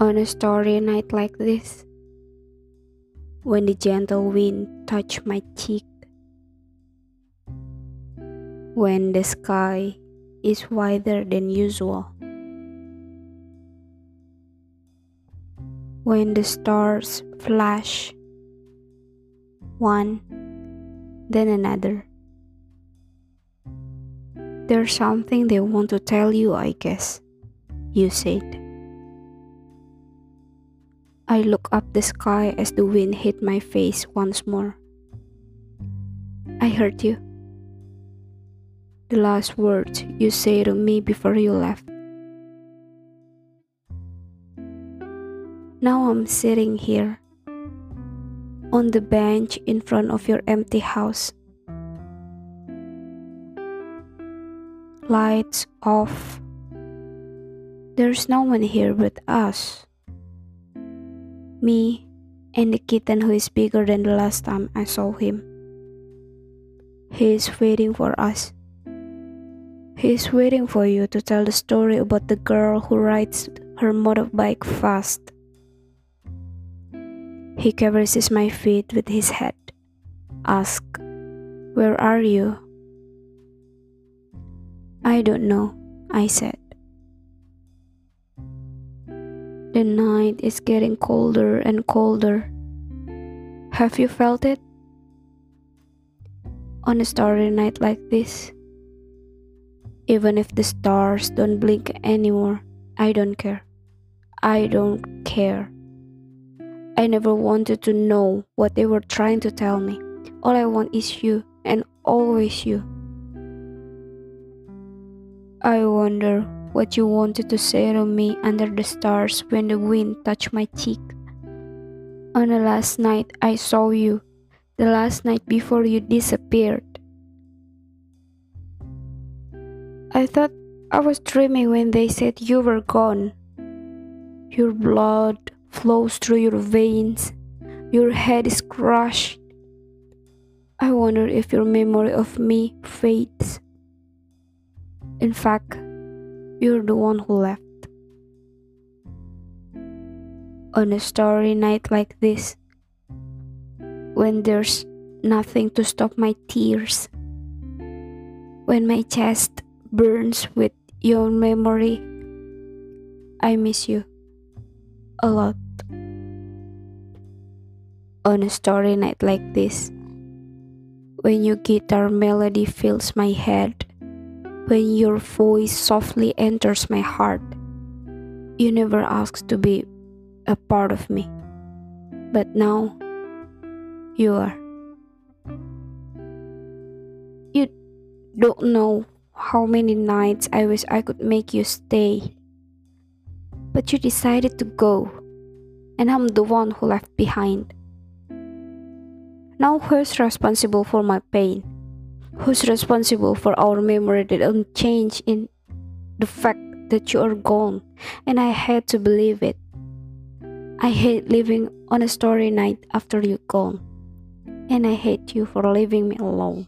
On a starry night like this, when the gentle wind touched my cheek, when the sky is wider than usual, when the stars flash one then another. There's something they want to tell you, I guess, you said. I look up the sky as the wind hit my face once more. I heard you. The last words you say to me before you left. Now I'm sitting here on the bench in front of your empty house. Lights off. There's no one here but us me, and the kitten who is bigger than the last time I saw him. He is waiting for us. He is waiting for you to tell the story about the girl who rides her motorbike fast. He caresses my feet with his head. Ask, Where are you? I don't know, I said. The night is getting colder and colder. Have you felt it? On a starry night like this, even if the stars don't blink anymore, I don't care. I don't care. I never wanted to know what they were trying to tell me. All I want is you, and always you. I wonder what you wanted to say to me under the stars when the wind touched my cheek. On the last night I saw you, the last night before you disappeared. I thought I was dreaming when they said you were gone. Your blood flows through your veins, your head is crushed. I wonder if your memory of me fades. In fact, you're the one who left. On a starry night like this, when there's nothing to stop my tears, when my chest burns with your memory, I miss you a lot. On a starry night like this, when your guitar melody fills my head when your voice softly enters my heart. You never asked to be a part of me, but now you are. You don't know how many nights I wish I could make you stay, but you decided to go, and I'm the one who left behind. Now, who's responsible for my pain? Who's responsible for our memory that don't change in the fact that you are gone? And I had to believe it. I hate living on a story night after you're gone. And I hate you for leaving me alone.